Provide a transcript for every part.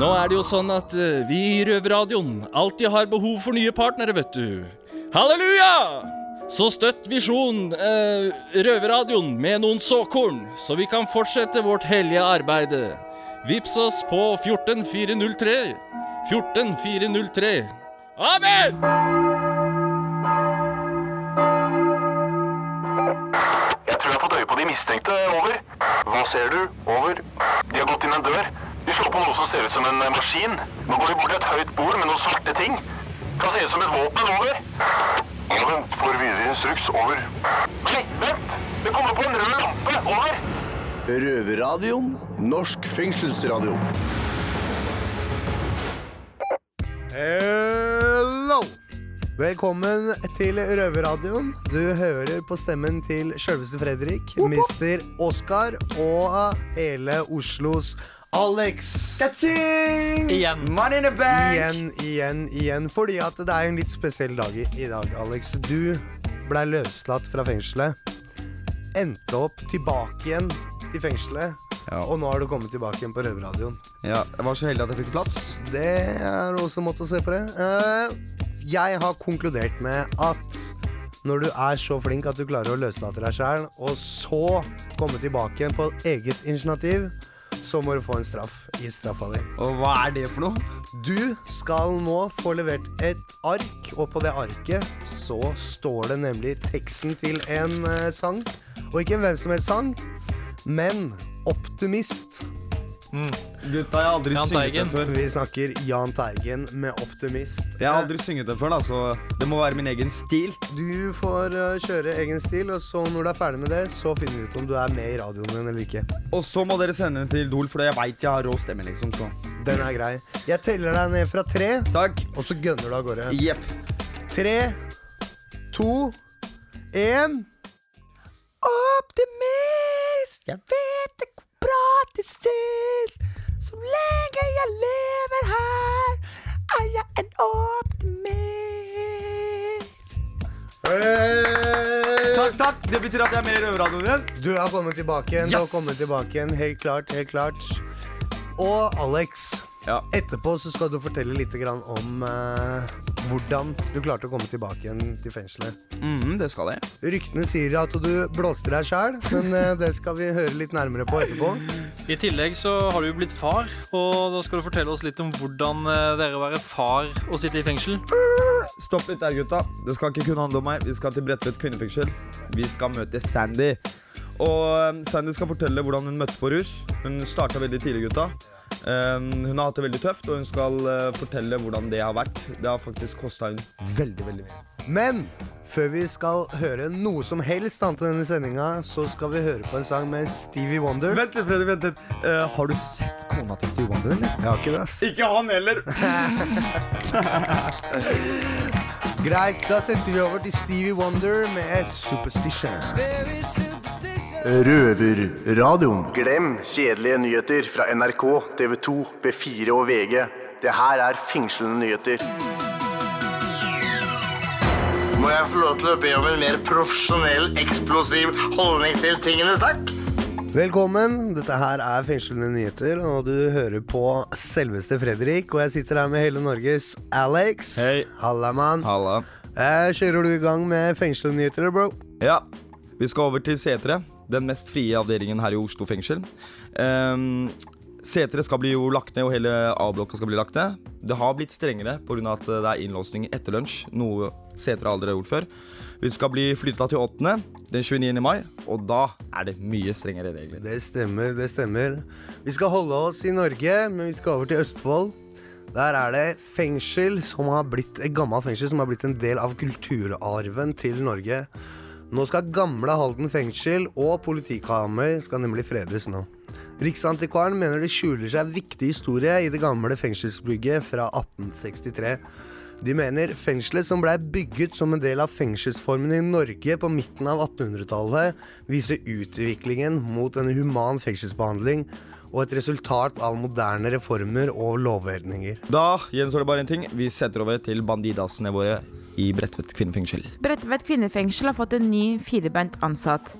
Nå er det jo sånn at eh, vi i Røverradioen alltid har behov for nye partnere, vet du. Halleluja! Så støtt Visjon eh, Røverradioen med noen såkorn, så vi kan fortsette vårt hellige arbeide. Vips oss på 14403. 14403. Amen! Jeg tror jeg har fått øye på de mistenkte. Over. Hva ser du? Over. De har gått inn en dør. De slår på noe som ser ut som en eh, maskin. Nå går vi bort til et høyt bord med noen svarte ting. Kan se ut som et våpen. Over. Ja, vent. Får videre instruks. Over. Nei, vent! Det kommer på en rød lampe. Over. Røverradioen. Norsk fengselsradio. Hello! Velkommen til Røverradioen. Du hører på stemmen til sjølveste Fredrik, Mr. Oskar og hele Oslos Alex. Igjen. Money in the bank! Igjen, igjen, igjen. Fordi at det er en litt spesiell dag i, i dag, Alex. Du blei løslatt fra fengselet. Endte opp tilbake igjen til fengselet. Ja. Og nå har du kommet tilbake igjen på Røverradioen. Ja, jeg var så heldig at jeg fikk plass. Det er også måte å se på det. Uh, jeg har konkludert med at når du er så flink at du klarer å løslate deg sjæl, og så komme tilbake igjen på eget initiativ, så må du få en straff i straffa di. Og hva er det for noe? Du skal nå få levert et ark, og på det arket så står det nemlig teksten til en eh, sang. Og ikke en hvem som helst sang, men Optimist. Gutta, jeg har aldri Jan synget Teigen. det før. Vi snakker Jahn Teigen med Optimist. Jeg har aldri synget den før, da, så det må være min egen stil. Du får uh, kjøre egen stil, og så når du er ferdig med det, så finner du ut om du er med i radioen din eller ikke. Og så må dere sende den til Idol, for jeg veit jeg har rå stemme, liksom. Så Den er grei. Jeg teller deg ned fra tre, takk. og så gønner du av gårde. Yep. Tre, to, én. Optimist, jeg vet ikke hvor bra Som lenge jeg lever her, er jeg en optimist. Hey! Takk, takk. Det betyr at jeg er med i Røverradioen igjen. Du har kommet tilbake igjen. Du har kommet tilbake igjen, Helt klart, helt klart. Og Alex, Ja. etterpå så skal du fortelle litt grann om eh, hvordan du klarte å komme tilbake igjen til fengselet. Mm, det skal jeg. Ryktene sier at du blåste deg sjæl, men eh, det skal vi høre litt nærmere på etterpå. I tillegg så har du jo blitt far, og da skal du fortelle oss litt om hvordan eh, det er å være far og sitte i fengsel. Stopp litt der, gutta. Det skal ikke kun handle om meg. Vi skal til Bredtvet kvinnefengsel. Vi skal møte Sandy. Og eh, Sandy skal fortelle hvordan hun møtte på rus. Hun starta veldig tidlig, gutta. Eh, hun har hatt det veldig tøft, og hun skal eh, fortelle hvordan det har vært. Det har faktisk kosta hun veldig, veldig mye. Men før vi skal høre noe som helst annet enn denne sendinga, så skal vi høre på en sang med Stevie Wonder. Vent litt, Freddy. vent litt uh, Har du sett kona til Stevie Wonder, eller? Jeg har ikke det, ass. Ikke han heller. Greit, da setter vi over til Stevie Wonder med Superstition. Røverradioen. Glem kjedelige nyheter fra NRK, TV 2, B4 og VG. Det her er fengslende nyheter. Må jeg få lov til å be om en mer profesjonell, eksplosiv holdning til tingene, takk? Velkommen. Dette her er Fengslende nyheter, og du hører på selveste Fredrik. Og jeg sitter her med hele Norges Alex. Hei. Halla, mann. Halla. Eh, kjører du i gang med Fengslende nyheter, bro? Ja, vi skal over til Setre, den mest frie avdelingen her i Oslo fengsel. Um, Setre skal bli jo lagt ned, og hele A-blokka skal bli lagt ned. Det har blitt strengere pga. at det er innlåsning etter lunsj, noe Setre aldri har gjort før. Vi skal bli flytta til 8. den 29. mai, og da er det mye strengere regler. Det stemmer, det stemmer. Vi skal holde oss i Norge, men vi skal over til Østfold. Der er det fengsel som har blitt et gammelt fengsel som har blitt en del av kulturarven til Norge. Nå skal gamle Halden fengsel og politikammer skal nemlig fredes nå. Riksantikvaren mener det skjuler seg viktig historie i det gamle fengselsbygget fra 1863. De mener fengselet som blei bygget som en del av fengselsformen i Norge på midten av 1800-tallet, viser utviklingen mot en human fengselsbehandling og et resultat av moderne reformer og lovordninger. Da gjenstår det bare en ting. Vi setter over til bandidasene våre i Bredtvet kvinnefengsel. Bredtvet kvinnefengsel har fått en ny firebeint ansatt.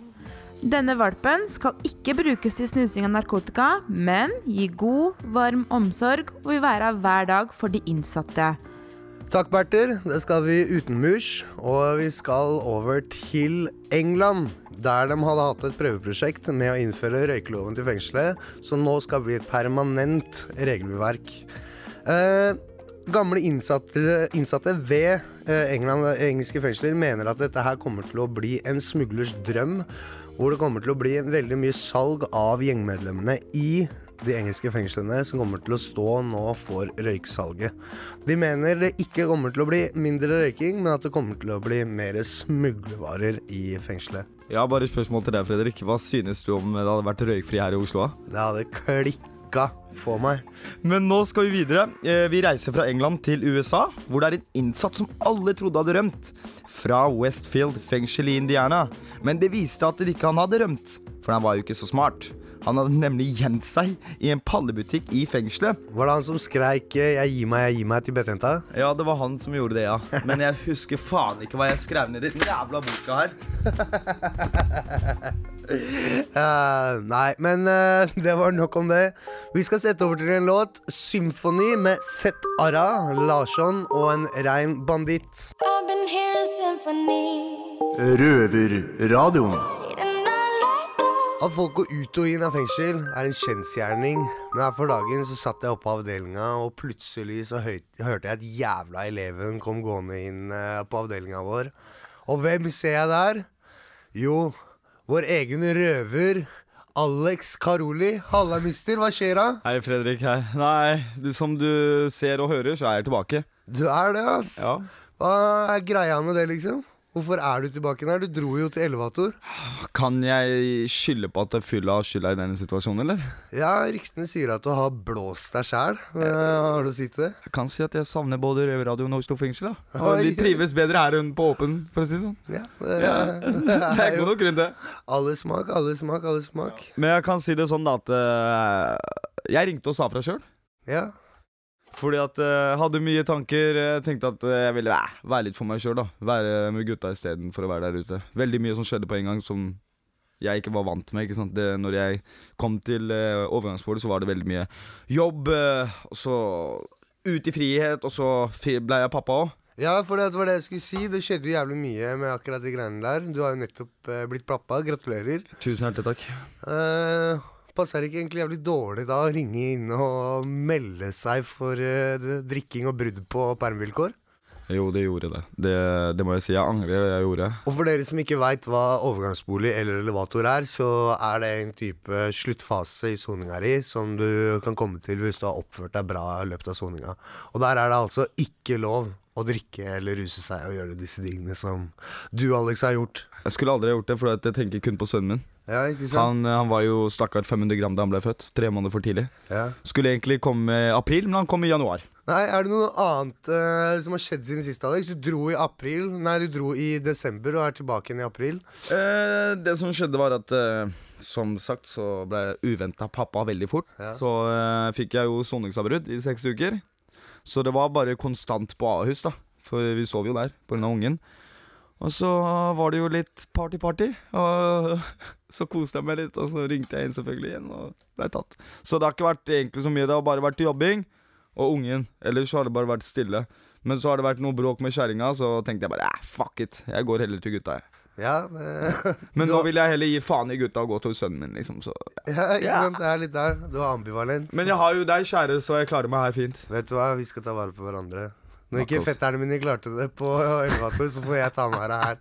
Denne valpen skal ikke brukes til snusing av narkotika, men gi god, varm omsorg og vil være hver dag for de innsatte. Takk, Berter. Det skal vi utenmurs. Og vi skal over til England, der de hadde hatt et prøveprosjekt med å innføre røykeloven til fengselet, som nå skal bli et permanent regelverk. Eh, gamle innsatte, innsatte ved eh, England, engelske fengsler mener at dette her kommer til å bli en smuglers drøm, hvor det kommer til å bli veldig mye salg av gjengmedlemmene i de engelske fengslene som kommer til å stå nå for røyksalget. De mener det ikke kommer til å bli mindre røyking, men at det kommer til å bli mer smuglevarer i fengselet. Jeg har bare et spørsmål til deg, Fredrik. Hva synes du om det hadde vært røykfri her i Oslo? Det hadde klikka for meg. Men nå skal vi videre. Eh, Vi reiser fra England til USA, hvor det er en innsatt som alle trodde hadde rømt. Fra Westfield fengsel i Indiana. Men det viste at det ikke han hadde rømt, for han var jo ikke så smart. Han hadde nemlig gjemt seg i en pallebutikk i fengselet. Var det han som skreik eh, 'jeg gir meg, jeg gir meg' til betjenta? Ja, det var han som gjorde det, ja. Men jeg husker faen ikke hva jeg skrev ned i den jævla boka her. uh, nei, men uh, det var nok om det. Vi skal sette over til en låt. 'Symfony' med Seth Ara, Larsson og en rein banditt. Røverradioen. At folk går ut og inn av fengsel, er en kjensgjerning. Men her for dagen så satt jeg oppe på avdelinga, og plutselig så hørte jeg at jævla eleven kom gående inn eh, på avdelinga vår. Og hvem ser jeg der? Jo, vår egen røver. Alex Karoli. Halla, mister. Hva skjer da? Hei, Fredrik. Hei. Nei, du, som du ser og hører, så er jeg tilbake. Du er det, ass. Ja. Hva er greia med det, liksom? Hvorfor er du tilbake der? Du dro jo til Elevator. Kan jeg skylde på at fylla har skylda i denne situasjonen, eller? Ja, ryktene sier at du har blåst deg sjæl. Har du sett det? Jeg kan si at jeg savner både Røverradioen og Oslo fengsel. da. Og De trives bedre her enn på åpen, for å si det sånn. Ja, det, Ja. Det er god nok grunn til. Alle smak, alle smak, alle smak. Men jeg kan si det sånn da at eh, jeg ringte og sa fra sjøl. Ja. Fordi at eh, jeg hadde mye tanker. Jeg tenkte at eh, jeg ville eh, være litt for meg sjøl. Være med gutta istedenfor å være der ute. Veldig mye som skjedde på en gang som jeg ikke var vant med. ikke sant? Det, når jeg kom til uh, overgangsbordet, så var det veldig mye jobb. Uh, og så ut i frihet, og så ble jeg pappa òg. Ja, for det var det jeg skulle si. Det skjedde jo jævlig mye med akkurat de greiene der. Du har jo nettopp uh, blitt pappa. Gratulerer. Tusen hjertelig takk. Uh, passer det ikke egentlig jævlig dårlig da å ringe inn og melde seg for uh, drikking og brudd på permvilkår? Jo, det gjorde det. det. Det må jeg si. Jeg angrer det jeg gjorde. Og for dere som ikke veit hva overgangsbolig eller elevator er, så er det en type sluttfase i soninga di som du kan komme til hvis du har oppført deg bra i løpet av soninga. Og der er det altså ikke lov å drikke eller ruse seg og gjøre disse tingene som du, Alex, har gjort. Jeg skulle aldri ha gjort det, for jeg tenker kun på sønnen min. Ja, ikke sant? Han, han var jo stakkar 500 gram da han ble født. Tre måneder for tidlig. Ja. Skulle egentlig komme i april, men han kom i januar. Nei, er det noe annet uh, som har skjedd siden sist, Alex? Du dro i april Nei, du dro i desember og er tilbake igjen i april. Uh, det som skjedde, var at uh, som sagt så ble jeg uventa pappa veldig fort. Ja. Så eh, fikk jeg jo soningsavbrudd i seks uker. Så det var bare konstant på Ahus, da. For vi sov jo der pga. ungen. Og så var det jo litt party-party. Og så koste jeg meg litt, og så ringte jeg inn selvfølgelig igjen og ble tatt. Så det har ikke vært egentlig så mye. Det har bare vært jobbing og ungen. Ellers så har det bare vært stille. Men så har det vært noe bråk med kjerringa, så tenkte jeg bare eh, fuck it. Jeg går heller til gutta, jeg. Ja, eh, Men nå vil jeg heller gi faen i gutta og gå til sønnen min, liksom. Så. ja, Ja. Det er litt der. Du er ambivalent. Men jeg har jo deg, kjære, så jeg klarer meg her fint. Vet du hva, vi skal ta vare på hverandre. Når ikke fetterne mine klarte det på elevator, så får jeg ta med deg her.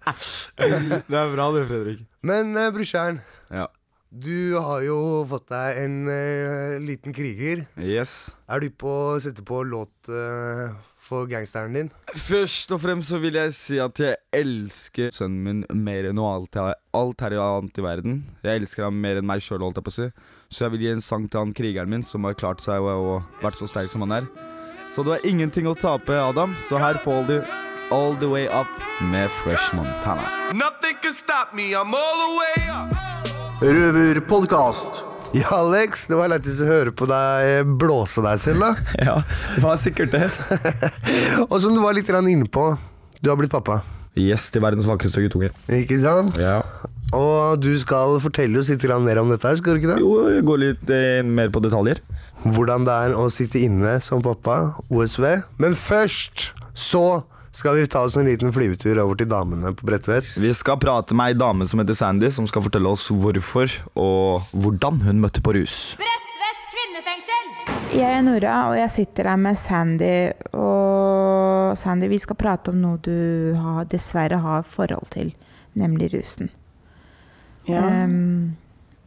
Det er bra det, Fredrik. Men uh, brorsan, Ja. du har jo fått deg en uh, liten kriger. Yes. Er du på å sette på låt uh, for gangsteren din? Først og fremst så vil jeg si at jeg elsker sønnen min mer enn noe alt, alt her i annet i verden. Jeg elsker ham mer enn meg sjøl, holdt jeg på å si. Så jeg vil gi en sang til han krigeren min, som har klart seg og, og vært så sterk som han er. Så du har ingenting å tape, Adam. Så her får du All The Way Up med Fresh Montana. Nothing can stop me, I'm all the way up. Røverpodkast. Ja, Alex, det var lættis å høre på deg blåse deg selv, da. Ja, det var sikkert det. Og som du var litt inne på, du har blitt pappa. Yes, til verdens vakreste guttunge. Ikke sant? Ja. Og du skal fortelle oss litt mer om dette her, skal du ikke det? Jo, gå litt eh, mer på detaljer. Hvordan det er å sitte inne som pappa, OSV. Men først så skal vi ta oss en liten flyvetur over til damene på Bredtvet. Vi skal prate med ei dame som heter Sandy, som skal fortelle oss hvorfor og hvordan hun møtte på rus. Bredtvet kvinnefengsel! Jeg er Nora, og jeg sitter her med Sandy. Og Sandy, vi skal prate om noe du har, dessverre har forhold til, nemlig rusen. Ja. Um,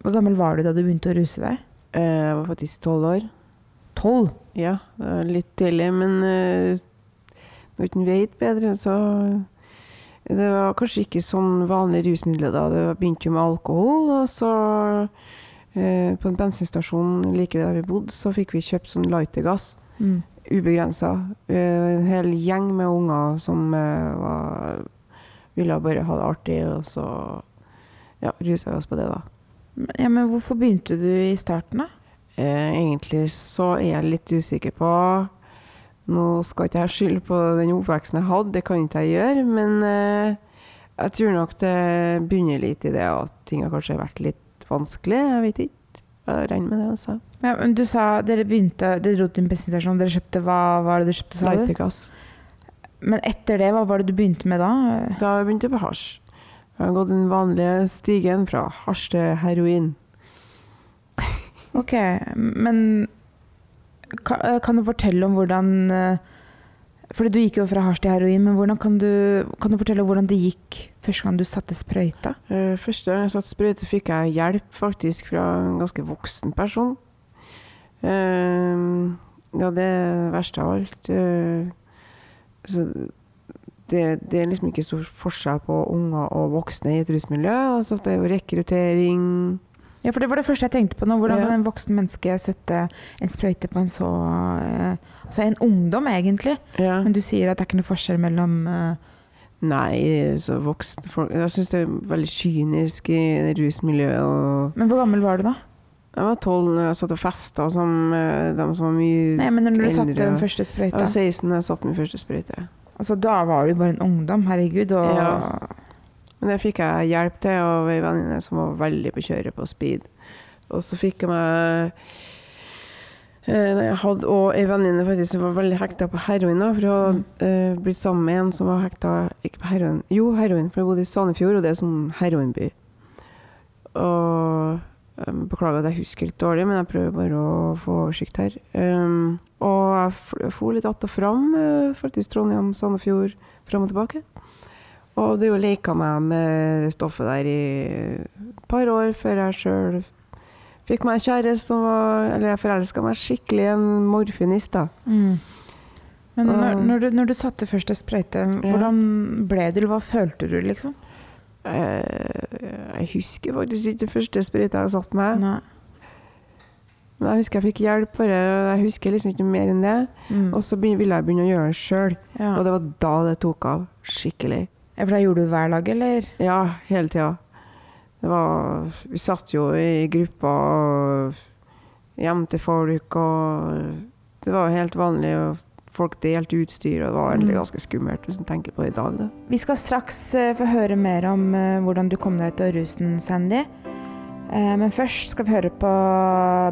hvor gammel var du da du begynte å ruse deg? Eh, Jeg var faktisk tolv år. Tolv? Ja, det var litt tidlig, men uh, når en vet bedre, så Det var kanskje ikke sånn vanlige rusmidler da. Det begynte jo med alkohol, og så uh, På en bensinstasjon like ved der vi bodde, så fikk vi kjøpt sånn lightergass. Mm. Ubegrensa. Uh, en hel gjeng med unger som var, ville bare ha det artig, og så ja, rusa vi oss på det, da. Ja, men hvorfor begynte du i starten, da? Eh, egentlig så er jeg litt usikker på Nå skal ikke jeg skylde på den oppveksten jeg hadde, det kan ikke jeg gjøre, men eh, jeg tror nok det begynner litt i det at ting har kanskje vært litt vanskelig. Jeg vet ikke. Jeg regner med det, også. Ja, men du sa dere begynte Dere dro til en bensinstasjon, dere kjøpte hva var det du kjøpte, sa du? Lightergass. Men etter det, hva var det du begynte med da? Da begynte jeg på hasj. Jeg har gått den vanlige stigen fra hasj til heroin. Ok, men kan, kan du fortelle om hvordan eh, Fordi du gikk jo fra hasj til heroin, men kan, du, kan du fortelle hvordan det gikk første gang du satte sprøyta? Eh, Første gang jeg satte sprøyte, fikk jeg hjelp faktisk fra en ganske voksen person. Eh, ja, det er verste av alt. Eh, så det, det er liksom ikke stor forskjell på unger og voksne i et rusmiljø. Altså det er jo rekruttering Ja, for det var det første jeg tenkte på nå. Hvordan Ja. kan en voksen menneske sette en sprøyte på en så eh, Altså en ungdom, egentlig. ja. Men du sier at det er ikke noe forskjell mellom uh... Nei, så voksne folk Jeg syns det er veldig kynisk i det rusmiljøet. Og Men hvor gammel var du da? jeg var tolv da jeg satt og festa som eh, de som var mye Nei, men når du satte den første Jeg sprøyta. var 16 da jeg satte min første sprøyte. Altså, da var du bare en ungdom, herregud. Og Ja. Men det fikk jeg hjelp til av ei venninne som var veldig på kjøret på speed. Og så fikk jeg meg eh, Jeg hadde òg ei venninne faktisk som var veldig hekta på heroin. da, For hun hadde mm. blitt sammen med en som var hekta ikke på heroin, jo heroin, for jeg bodde i Sandefjord, og det er sånn heroinby. Og Beklager at jeg husker litt dårlig, men jeg prøver bare å få oversikt her. Um, og jeg for litt att og fram, uh, faktisk Trondheim, Sandefjord, fram og tilbake. Og det jo leka meg med stoffet der i et par år før jeg sjøl fikk meg kjæreste som var Eller jeg forelska meg skikkelig i en morfinist, da. Mm. Men når, når, du, når du satte første sprøyte, hvordan ble du, hva følte du, liksom? Eh, Jeg husker faktisk ikke det første sprøyta jeg satt med. Nei. Men jeg husker jeg fikk hjelp, bare. Jeg husker liksom ikke mer enn det. Mm. Og så ville jeg begynne å gjøre det sjøl. Ja. Og det var da det tok av. Skikkelig. Ja, For da gjorde du det hver dag, eller? Ja, hele tida. Det var Vi satt jo i grupper og hjem til folk, og det var helt vanlig. og Folk delte utstyr, og det var egentlig Mm. ganske skummelt hvis du tenker på det i dag. Da. Vi skal straks eh, få høre mer om eh, hvordan du kom deg ut av rusen, Sandy. Eh, men først skal vi høre på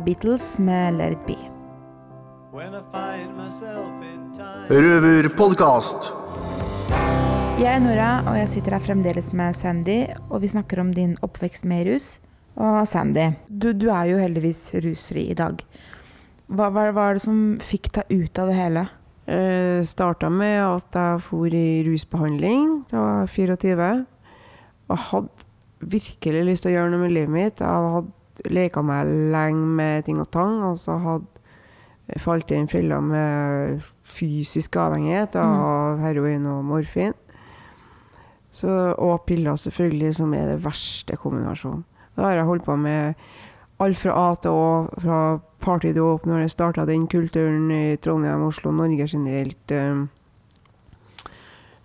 Beatles med Let It Be. Røverpodkast. Jeg er Nora, og jeg sitter her fremdeles med Sandy, og vi snakker om din oppvekst med rus. Og Sandy, du, du er jo heldigvis rusfri i dag. Hva var det som fikk deg ut av det hele? Eh, Starta med at jeg for i rusbehandling da jeg var 24. Og hadde virkelig lyst til å gjøre noe med livet mitt. Jeg hadde leka meg lenge med ting og tang, og så hadde jeg falt i en felle med fysisk avhengighet av heroin og morfin. Så, og piller, selvfølgelig, som er det verste kombinasjonen. Da har jeg holdt på med alt fra A til Å, fra partydåp når jeg starta den kulturen i Trondheim, Oslo, Norge generelt. Eh,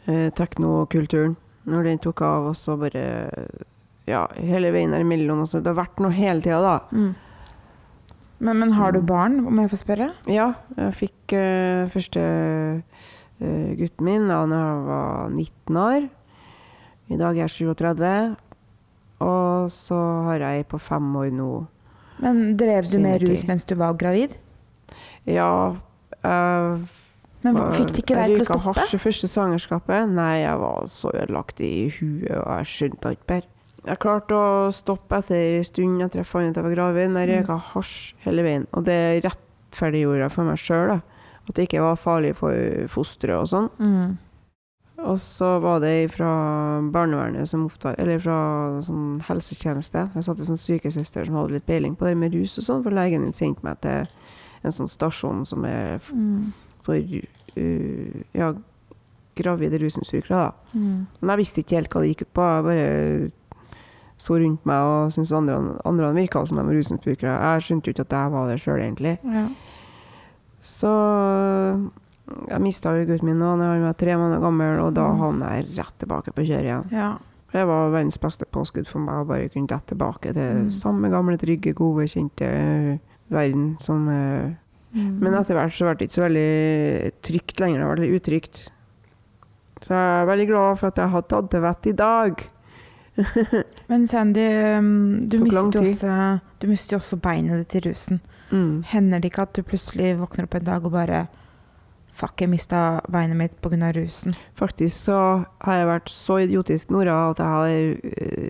eh, Teknokulturen. Når den tok av, og så bare Ja, hele veien der imellom. Altså, det har vært noe hele tida, da. Men, men har du barn, om jeg får spørre? Ja, jeg fikk eh, første eh, gutten min da jeg var 19 år. I dag er jeg 37. Og så har jeg på fem år nå. Men drev du med rus mens du var gravid? Ja jeg Men var- fikk det ikke deg til å Jeg røyka hasj første svangerskapet. Nei, jeg var så ødelagt i huet, og jeg skjønte ikke bedre. Jeg klarte å stoppe etter en stund etter jeg fant ut jeg var gravid, men jeg røyka hasj hele veien. Og det rettferdiggjorde jeg for meg sjøl, at det ikke var farlig for fosteret og sånn. Mm. Og så var det fra barnevernet som opptak, eller fra sånn helsetjeneste. Jeg satt en sånn sykesøster som hadde litt peiling på det med rus og sånn, for legen min sendte meg til en sånn stasjon som er Mm. for uh, ja, gravide rusmisbrukere. Mm. Men jeg visste ikke helt hva det gikk ut på. Jeg bare så rundt meg og syntes andre, andre virka som de var rusmisbrukere. Jeg skjønte jo ikke at jeg var det sjøl, egentlig. Ja. Så jeg mista jo gutten min da han var tre måneder gammel, og da Mm. havna jeg rett tilbake på kjøret igjen. ja. Det var verdens beste påskudd for meg å bare kunne dette tilbake til Mm. samme gamle, trygge, gode, kjente eh, verden som eh, Mm. Men etter hvert så ble det ikke så veldig trygt lenger, det ble veldig utrygt. Så jeg er veldig glad for at jeg har tatt til vett i dag. Men Sandy, du mistet, også, du mistet jo også beinet ditt i rusen. Mm. Hender det ikke at du plutselig våkner opp en dag og bare Fuck, jeg mista beinet mitt pga. rusen. Faktisk så har jeg vært så idiotisk, Nora, at jeg har eh,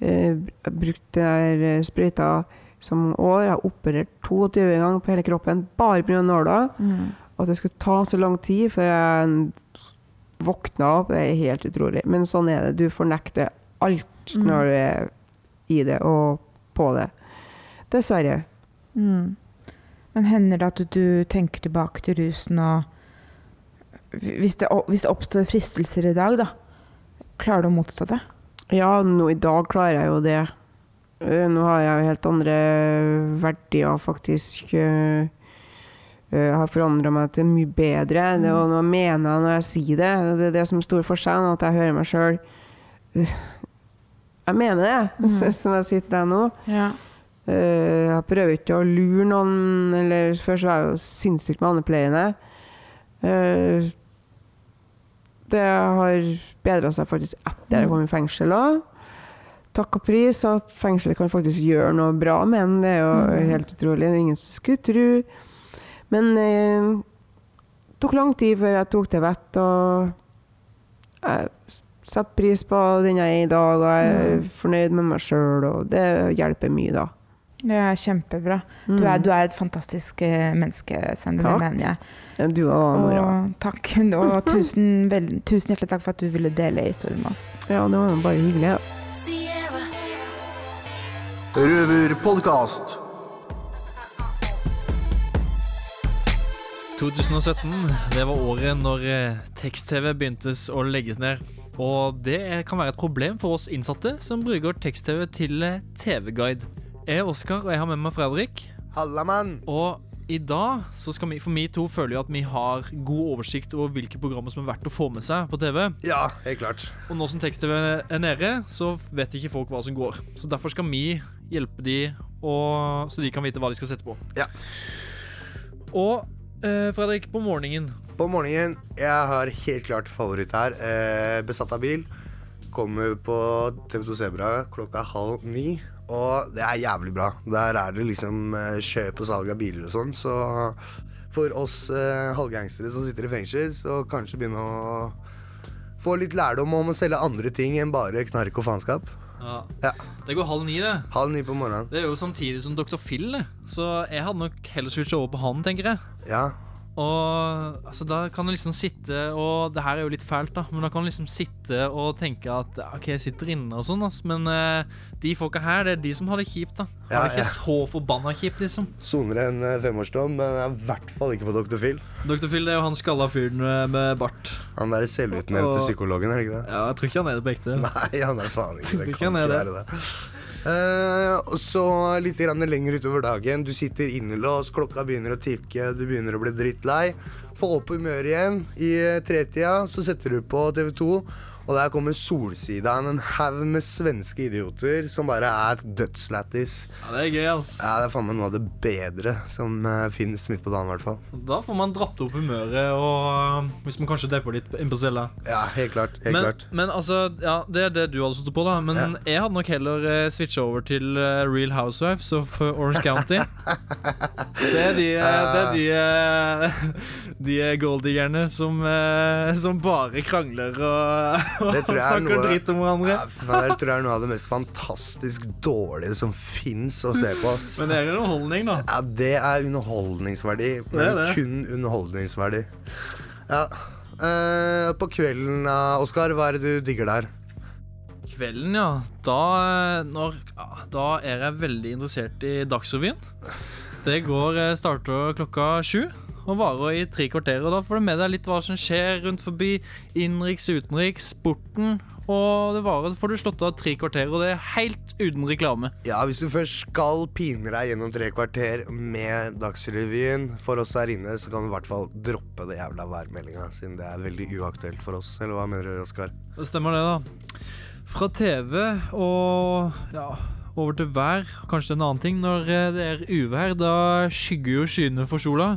eh, brukt der eh, sprøyta som år. Jeg har operert 22 ganger på hele kroppen bare pga. nåla. Mm. At det skulle ta så lang tid før jeg våkna opp, det er helt utrolig. Men sånn er det. Du fornekter alt Mm. når du er i det og på det. Dessverre. Mm. Men hender det at du tenker tilbake til rusen og hvis det, hvis det oppstår fristelser i dag, da, klarer du å motstå det? Ja, nå i dag klarer jeg jo det. Eh, Nå har jeg jo helt andre verdier, faktisk. Eh, eh, Jeg har forandra meg til mye bedre. Det, og nå mener jeg når jeg sier det. Det er det som er stor forskjell, at jeg hører meg sjøl Jeg mener det, Mm. som jeg sier til deg nå. Ja. Eh, Jeg prøver ikke å lure noen, eller før så var jeg jo sinnssykt manipulerende. Eh, Det har bedra seg faktisk etter jeg kom i fengsel òg. Takk og pris at fengselet kan faktisk gjøre noe bra med en. Det er jo Mm. helt utrolig. Det er ingen som skulle tro. Men eh, det tok lang tid før jeg tok til vett, og jeg setter pris på den jeg er i dag, og jeg er fornøyd med meg sjøl, og det hjelper mye, da. Det er kjempebra. Du, er, du er et fantastisk eh, menneske, Sander. Det Takk. mener jeg. Ja, du òg, Nora. Og takk. Og tusen, vel, tusen hjertelig takk for at du ville dele historien med oss. Ja, det var bare hyggelig. Røverpodkast. 2017, det var året når eh, tekst-TV begyntes å legges ned. Og det kan være et problem for oss innsatte som bruker tekst-TV til eh, TV-guide. Jeg er Oskar, og jeg har med meg Fredrik. Halla, mann! Og i dag, så skal vi, for vi to føler jo at vi har god oversikt over hvilke programmer som er verdt å få med seg på TV. Ja, helt klart. Og nå som tekst-TV er nede, så vet ikke folk hva som går. Så derfor skal vi hjelpe de, og, så de kan vite hva de skal sette på. Ja. Og eh, Fredrik, på morgenen På morgenen, jeg har helt klart favoritt her. Eh, besatt av bil. Kommer på TV2 Sebra klokka halv ni. Og det er jævlig bra. Der er det liksom eh, kjøp og salg av biler og sånn. Så for oss eh, halvgangstere som sitter i fengsel, så kanskje begynne å få litt lærdom om å selge andre ting enn bare knark og faenskap. ja. Ja. Det går halv ni, det. Halv ni på morgenen. Det er jo samtidig som Dr. Phil, det. Så jeg hadde nok heller switcha over på han, tenker jeg. Ja. Og altså, da kan du liksom sitte og Det her er jo litt fælt, da, men da kan du liksom sitte og tenke at OK, jeg sitter inne og sånn, ass, men uh, de folka her, det er de som har det kjipt, da. Ja, Har det ikke ja. så forbanna kjipt, liksom. Soner en eh, femårsdom, men jeg er i hvert fall ikke på Dr. Phil. Dr. Phil det er jo han skalla fyren med- bart. Han derre selvutnevnte Og- psykologen, er det ikke det? Ja, jeg tror ikke han er det på ekte. Nei, han er faen ikke det. Kan ikke være det. Og så litt lenger utover dagen. Du sitter innelåst, klokka begynner å tikke, du begynner å bli drittlei. Få opp humøret igjen i eh, tretida, så setter du på TV2. Og der kommer Solsida, en haug med svenske idioter som bare er dødslættis. Ja, Det er gøy, ass. Ja, det er faen meg noe av det bedre som uh, finnes midt på dagen, i hvert fall. Da får man dratt opp humøret, og uh, hvis man kanskje depper litt innpå cella. Ja, helt klart. Helt Men, klart. men altså, ja, det er det du hadde stått på, da. Men Ja. jeg hadde nok heller uh, switcha over til uh, Real Housewives of Orange County. det er de, eh, det er de, eh, de eh, golddiggerne som, eh, som bare krangler og Det tror jeg er snakker noe- dritt om hverandre. Ja, det jeg tror det er noe av det mest fantastisk dårlige som fins å se på. ass. Men det er underholdning, da. Ja, det er underholdningsverdi. Det Men er det. kun underholdningsverdi. Ja. Uh, på kvelden, uh, Oskar, hva er det du digger der? Kvelden, ja. Da, eh, når, da er jeg veldig interessert i Dagsrevyen. Det går eh, starter klokka sju og varer i tre kvarter. Og da får du med deg litt hva som skjer rundt forbi innenriks, utenriks, sporten. Og det varer får du slått av tre kvarter, og det er helt uten reklame. Ja, Hvis du først skal pine deg gjennom tre kvarter med Dagsrevyen for oss her inne, så kan du i hvert fall droppe det jævla værmeldinga, siden det er veldig uaktuelt for oss. Eller hva mener du, Oskar? Det stemmer det, da. Fra TV og ja, over til vær, kanskje en annen ting. Når det er uvær, da skygger jo skyene for sola.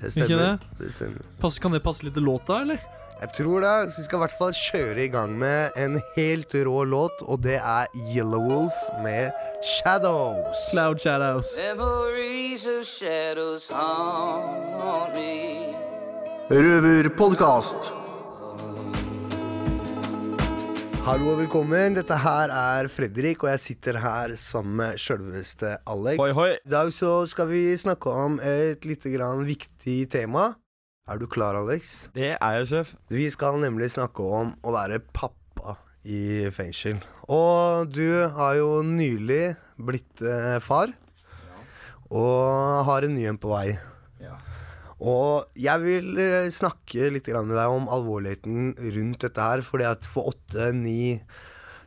Det Ikke det? det stemmer. Pass, kan det passe litt til låta, eller? Jeg tror det. Så vi skal i hvert fall kjøre i gang med en helt rå låt, og det er Yellow Wolf med Shadows. Cloud Shadows. Memories of shadows haunt me. Røverpodkast. Hallo og velkommen. Dette her er Fredrik, og jeg sitter her sammen med sjølveste Alex. Hoi, hoi. I dag så skal vi snakke om et lite grann viktig tema. Er du klar, Alex? Det er jeg, sjef. Vi skal nemlig snakke om å være pappa i fengsel. Og du har jo nylig blitt eh, far, og har en ny en på vei. Og jeg vil eh, snakke litt med deg om alvorligheten rundt dette her. Fordi at for åtte, ni,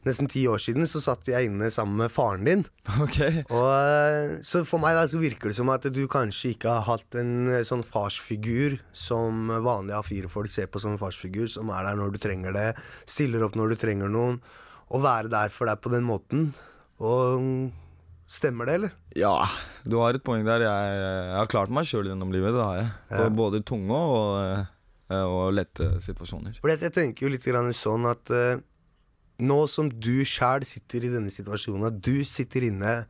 nesten ti år siden så satt jeg inne sammen med faren din. Ok. Og, eh, så for meg da så virker det som at du kanskje ikke har hatt en eh, sånn farsfigur som vanlige A4-folk ser på som en farsfigur, som er der når du trenger det, stiller opp når du trenger noen, og være der for deg på den måten. Og mm, stemmer det, eller? Ja, du har et poeng der. Jeg, jeg har klart meg sjøl gjennom livet. Det har jeg. På Ja. både tunge og, eh, og lette situasjoner. Fordi jeg tenker jo litt grann sånn at uh, nå som du sjæl sitter i denne situasjonen, at du sitter inne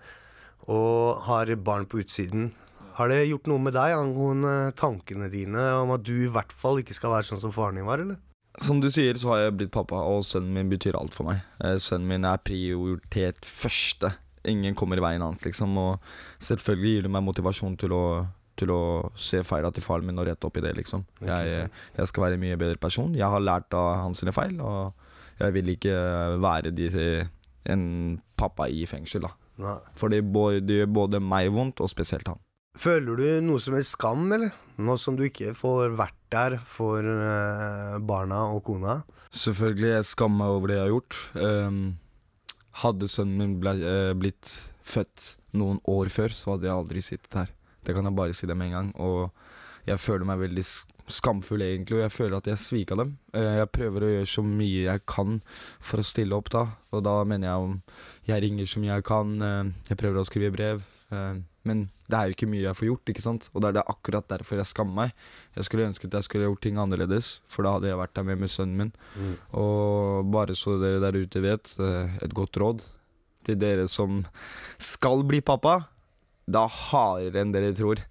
og har barn på utsiden, har det gjort noe med deg angående tankene dine om at du i hvert fall ikke skal være sånn som faren din var, eller? Som du sier, så har jeg blitt pappa, og sønnen min betyr alt for meg. Eh, Sønnen min er prioritet første. Ingen kommer i veien hans, liksom. Og selvfølgelig gir det meg motivasjon til å, til å se feila til faren min og rette opp i det, liksom. Jeg, jeg skal være en mye bedre person. Jeg har lært av hans sine feil, og jeg vil ikke være de, en pappa i fengsel, da. Nei. For det gjør både meg vondt, og spesielt han. Føler du noe som helst skam, eller? Nå som du ikke får vært der for eh, barna og kona? Selvfølgelig, jeg skammer meg over det jeg har gjort. Ehm, hadde sønnen min ble, eh, blitt født noen år før, så hadde jeg aldri sittet her. Det kan jeg bare si det med en gang. Og jeg føler meg veldig skamfull, egentlig, og jeg føler at jeg svika dem. Eh, jeg prøver å gjøre så mye jeg kan for å stille opp, da. Og da mener jeg om jeg ringer så mye jeg kan, eh, jeg prøver å skrive brev. Men det er jo ikke mye jeg får gjort, ikke sant? Og det er det akkurat derfor jeg skammer meg. Jeg skulle ønske at jeg skulle gjort ting annerledes, for da hadde jeg vært der med med sønnen min. Og bare så dere der ute vet, eh, et godt råd til dere som skal bli pappa. Da hardere enn dere tror.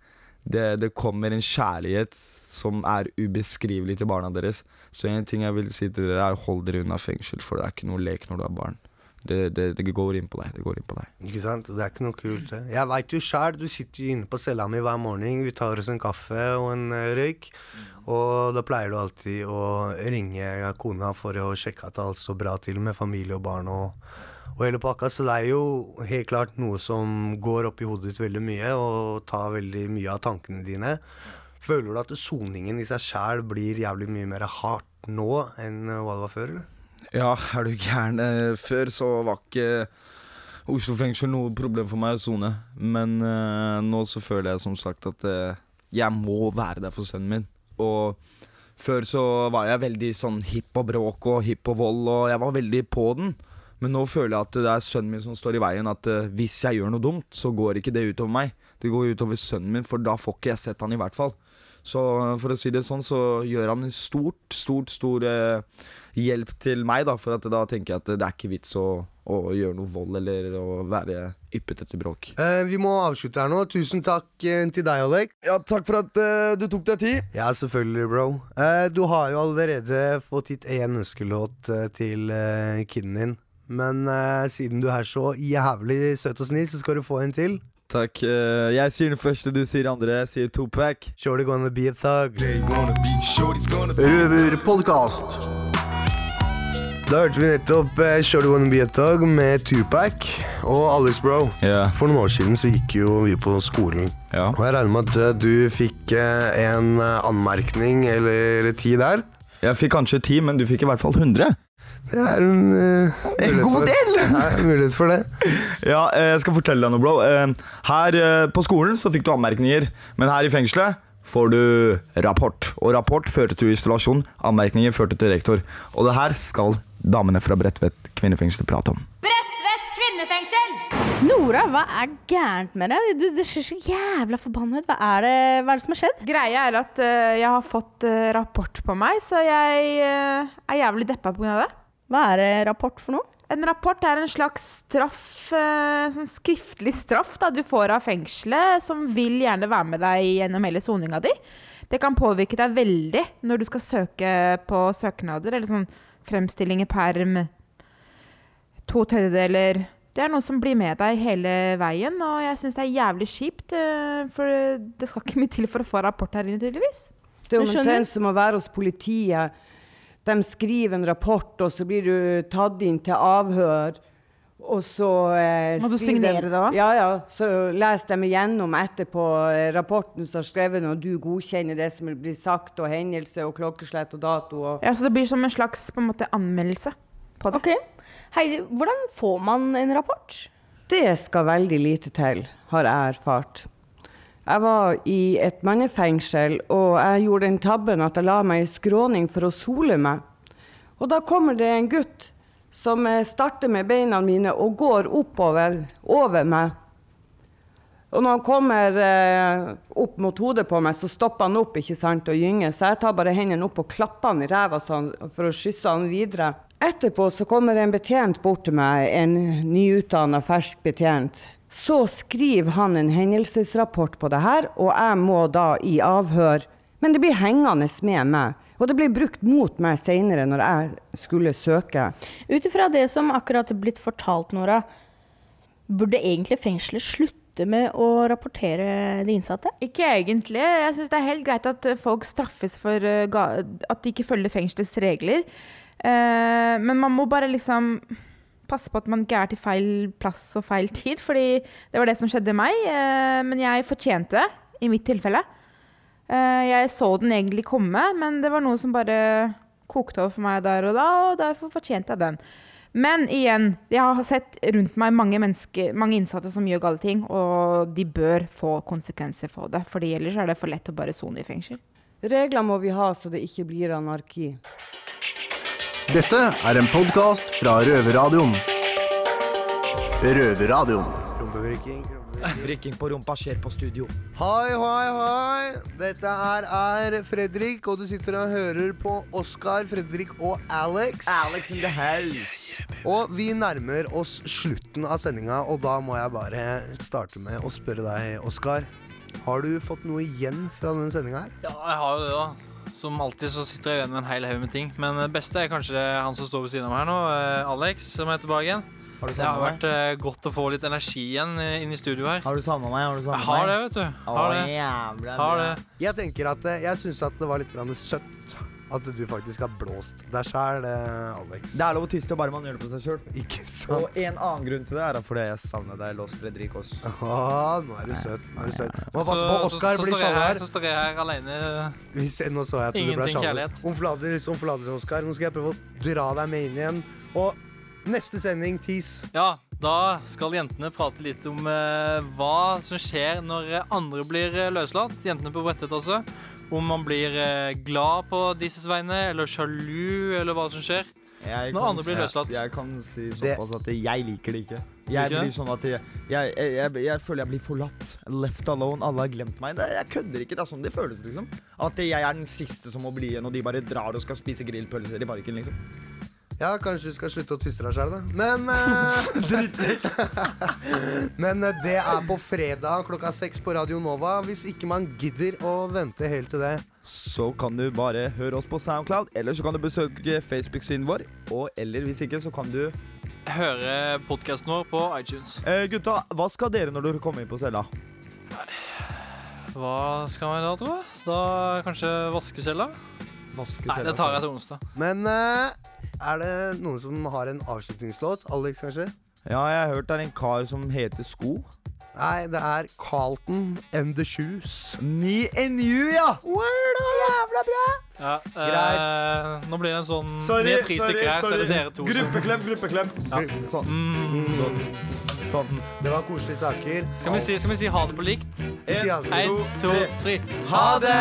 Det, det kommer en kjærlighet som er ubeskrivelig til barna deres. Så en ting jeg vil si til dere, er hold dere unna fengsel, for det er ikke noe lek når du er barn. Det, det, det går inn på deg. Det går inn på deg. Ikke sant? Det er ikke noe kult, det. Jeg veit jo sjæl, du sitter jo inne på cella mi hver morgen. Vi tar oss en kaffe og en eh, røyk. Og da pleier du alltid å ringe kona for å sjekke at alt står bra til med familie og barn og, og hele pakka. Så det er jo helt klart noe som går opp i hodet ditt veldig mye, og tar veldig mye av tankene dine. Føler du at soningen i seg sjæl blir jævlig mye mer hardt nå enn eh, hva det var før, eller? Ja, er du gæren. Eh, Før så var ikke Oslo fengsel noe problem for meg å sone. Men uh, nå så føler jeg som sagt at uh, jeg må være der for sønnen min. Og Før så var jeg veldig sånn hipp og bråk og hipp og vold, og jeg var veldig på den. Men nå føler jeg at det er sønnen min som står i veien. At uh, hvis jeg gjør noe dumt, så går ikke det utover meg. Det går utover sønnen min, for da får ikke jeg sett han i hvert fall. Så eh, for å si det sånn, så gjør han en stort, stort, stor eh, hjelp til meg, da. For at da tenker jeg at det er ikke vits å, å gjøre noe vold eller å være yppet etter bråk. Eh, vi må avslutte her nå. Tusen takk eh, til deg, Alek. Ja, takk for at eh, du tok deg tid. Ja, selvfølgelig, bro. Eh, du har jo allerede fått gitt én ønskelåt eh, til kiden din. Men siden du er så jævlig søt og snill, så skal du få en til. Takk. eh, jeg sier den første, du sier den andre. Jeg sier Tupac. Shorty gonna be a thug. Røverpodkast. Da hørte vi nettopp eh, Shorty Wanna Be A Thug med Tupac og Alex Bro. Yeah. For noen år siden så gikk jo vi på skolen. Ja. Og jeg regner med at eh, du fikk eh, en eh, anmerkning eller ti der. Jeg fikk kanskje ti, men du fikk i hvert fall 100. Det er en, uh, En god for- del! Ja, en mulighet for det. Ja, eh, jeg skal fortelle deg noe, bro. Eh, Her på skolen så fikk du anmerkninger, men her i fengselet får du rapport. Og rapport førte til isolasjon, anmerkninger førte til rektor. Og det her skal damene fra Bredtvet kvinnefengsel prate om. Bredtvet kvinnefengsel! Nora, hva er gærent med deg? Du, du ser så jævla forbanna ut. Hva det, hva er det som har skjedd? Greia er at uh, jeg har fått uh, rapport på meg, så jeg uh, er jævlig deppa pga. det. Hva er det rapport for noe? En rapport er en slags straff, eh, sånn skriftlig straff da, du får av fengselet, som vil gjerne være med deg gjennom hele soninga di. Det kan påvirke deg veldig når du skal søke på søknader, eller sånn fremstilling i perm, to tredjedeler. Det er noe som blir med deg hele veien, og jeg syns det er jævlig kjipt. eh, For det skal ikke mye til for å få rapport her inne, tydeligvis. Det er omtrent som å være hos politiet. De skriver en rapport, og så blir du tatt inn til avhør. Og så eh, Må du signere de- det? Ja, ja. Så leser de igjennom etterpå eh, rapporten som er skrevet, og du godkjenner det som blir sagt, og hendelse og klokkeslett og dato. Og Ja, Så det blir som en slags på en måte, anmeldelse på det. Ok. Heidi, hvordan får man en rapport? Det skal veldig lite til, har jeg erfart. Jeg var i et mannefengsel, og jeg gjorde den tabben at jeg la meg i skråning for å sole meg. Og da kommer det en gutt som eh, starter med beina mine og går oppover over meg. Og når han kommer eh, opp mot hodet på meg, så stopper han opp ikke sant, og gynger. Så jeg tar bare hendene opp og klapper han i ræva sånn, for å skysse han videre. Etterpå så kommer en betjent bort til meg, en nyutdanna fersk betjent. Så skriver han en hendelsesrapport på det her, og jeg må da i avhør. Men det blir hengende med meg. Og det blir brukt mot meg seinere når jeg skulle søke. Ut ifra det som akkurat er blitt fortalt, Nora, burde egentlig fengselet slutte med å rapportere de innsatte? Ikke egentlig. Jeg syns det er helt greit at folk straffes for eh, at de ikke følger fengselets regler. Eh, men man må bare liksom passe på at man ikke er til feil plass og feil tid, fordi det var det som skjedde meg. Eh, men jeg fortjente det, i mitt tilfelle. Eh, jeg så den egentlig komme, men det var noe som bare kokte over for meg der og da, og derfor fortjente jeg den. Men igjen, jeg har sett rundt meg mange, mange innsatte som gjør gale ting, og de bør få konsekvenser for det, fordi ellers er det for lett å bare sone i fengsel. Regler må vi ha så det ikke blir anarki. Dette er en podkast fra Røverradioen. Røverradioen. Rumpevrikking. Vrikking på rumpa skjer på studio. Hei, hei, hei. Dette her er Fredrik, og du sitter og hører på Oskar, Fredrik og Alex. Alex in the house. Og vi nærmer oss slutten av sendinga, og da må jeg bare starte med å spørre deg, Oskar. Har du fått noe igjen fra denne sendinga her? Ja, jeg har jo det, da. Som alltid så sitter jeg igjen med en hel haug med ting. Men det beste er kanskje han som står ved siden av meg her nå, eh, Alex, som er tilbake igjen. Har du Det har vært meg? eh, godt å få litt energi igjen eh, inn i studio her. Har du savna meg? Har du Jeg har det, vet du. Har det. jævla Har det. Jeg tenker at Jeg syns at det var litt grann søtt at du faktisk har blåst deg sjæl, Alex. Det er lov å tyste bare man gjør det på seg sjøl. Og en annen grunn til det er fordi jeg savner deg, Lås Fredrik Aas. Ah, nå er du søt. Nå er du søt. Må Så, passe på, Oskar blir her, så står jeg her alene. Hvis Nå så jeg at du ble Ingenting kjærlighet. Om forlatelse, Oskar. Nå skal jeg prøve å dra deg med inn igjen. Og neste sending, tis. Ja, Da skal jentene prate litt om eh, hva som skjer når andre blir eh, løslatt. Jentene på Bredtvet altså. Om man blir eh, glad på disses vegne, eller sjalu, eller hva som skjer. Jeg Når andre blir løslatt. Jeg kan si såpass at jeg liker det ikke. Jeg blir sånn at jeg, jeg, jeg, jeg, jeg føler jeg blir forlatt. Left alone. Alle har glemt meg. Det, jeg kødder ikke. Det er sånn det føles, liksom. At jeg er den siste som må bli igjen, og de bare drar og skal spise grillpølser i parken, liksom. Ja, kanskje du skal slutte å tyste deg sjøl, da. Men uh, Men uh, det er på fredag klokka seks på Radio Nova. Hvis ikke man gidder å vente helt til det. Så kan du bare høre oss på Soundcloud, eller så kan du besøke Facebook-siden vår. Og eller hvis ikke, så kan du Høre podkasten vår på iTunes. eh, Gutta, hva skal dere når dere kommer inn på cella? Hva skal vi da, tro? Da kanskje vaske cella? Vaske Nei, det tar jeg til onsdag. Men eh, er det noen som har en avslutningslåt? Alex, kanskje? Ja, jeg har hørt det er en kar som heter Sko. Nei, det er Carlton and the Shoes. Me and you, ja! Jævla bra! Ja, eh, nå blir det en sånn Sorry, tre sorry, stykker her, så er sorry. det dere to. som- Gruppeklem, gruppeklem. Ja. Sånn. Mm. Godt. Sånn. Det var koselige saker. Skal vi, si, skal vi si ha det på likt? Vi sier ha det. En, to, tre. Ha det!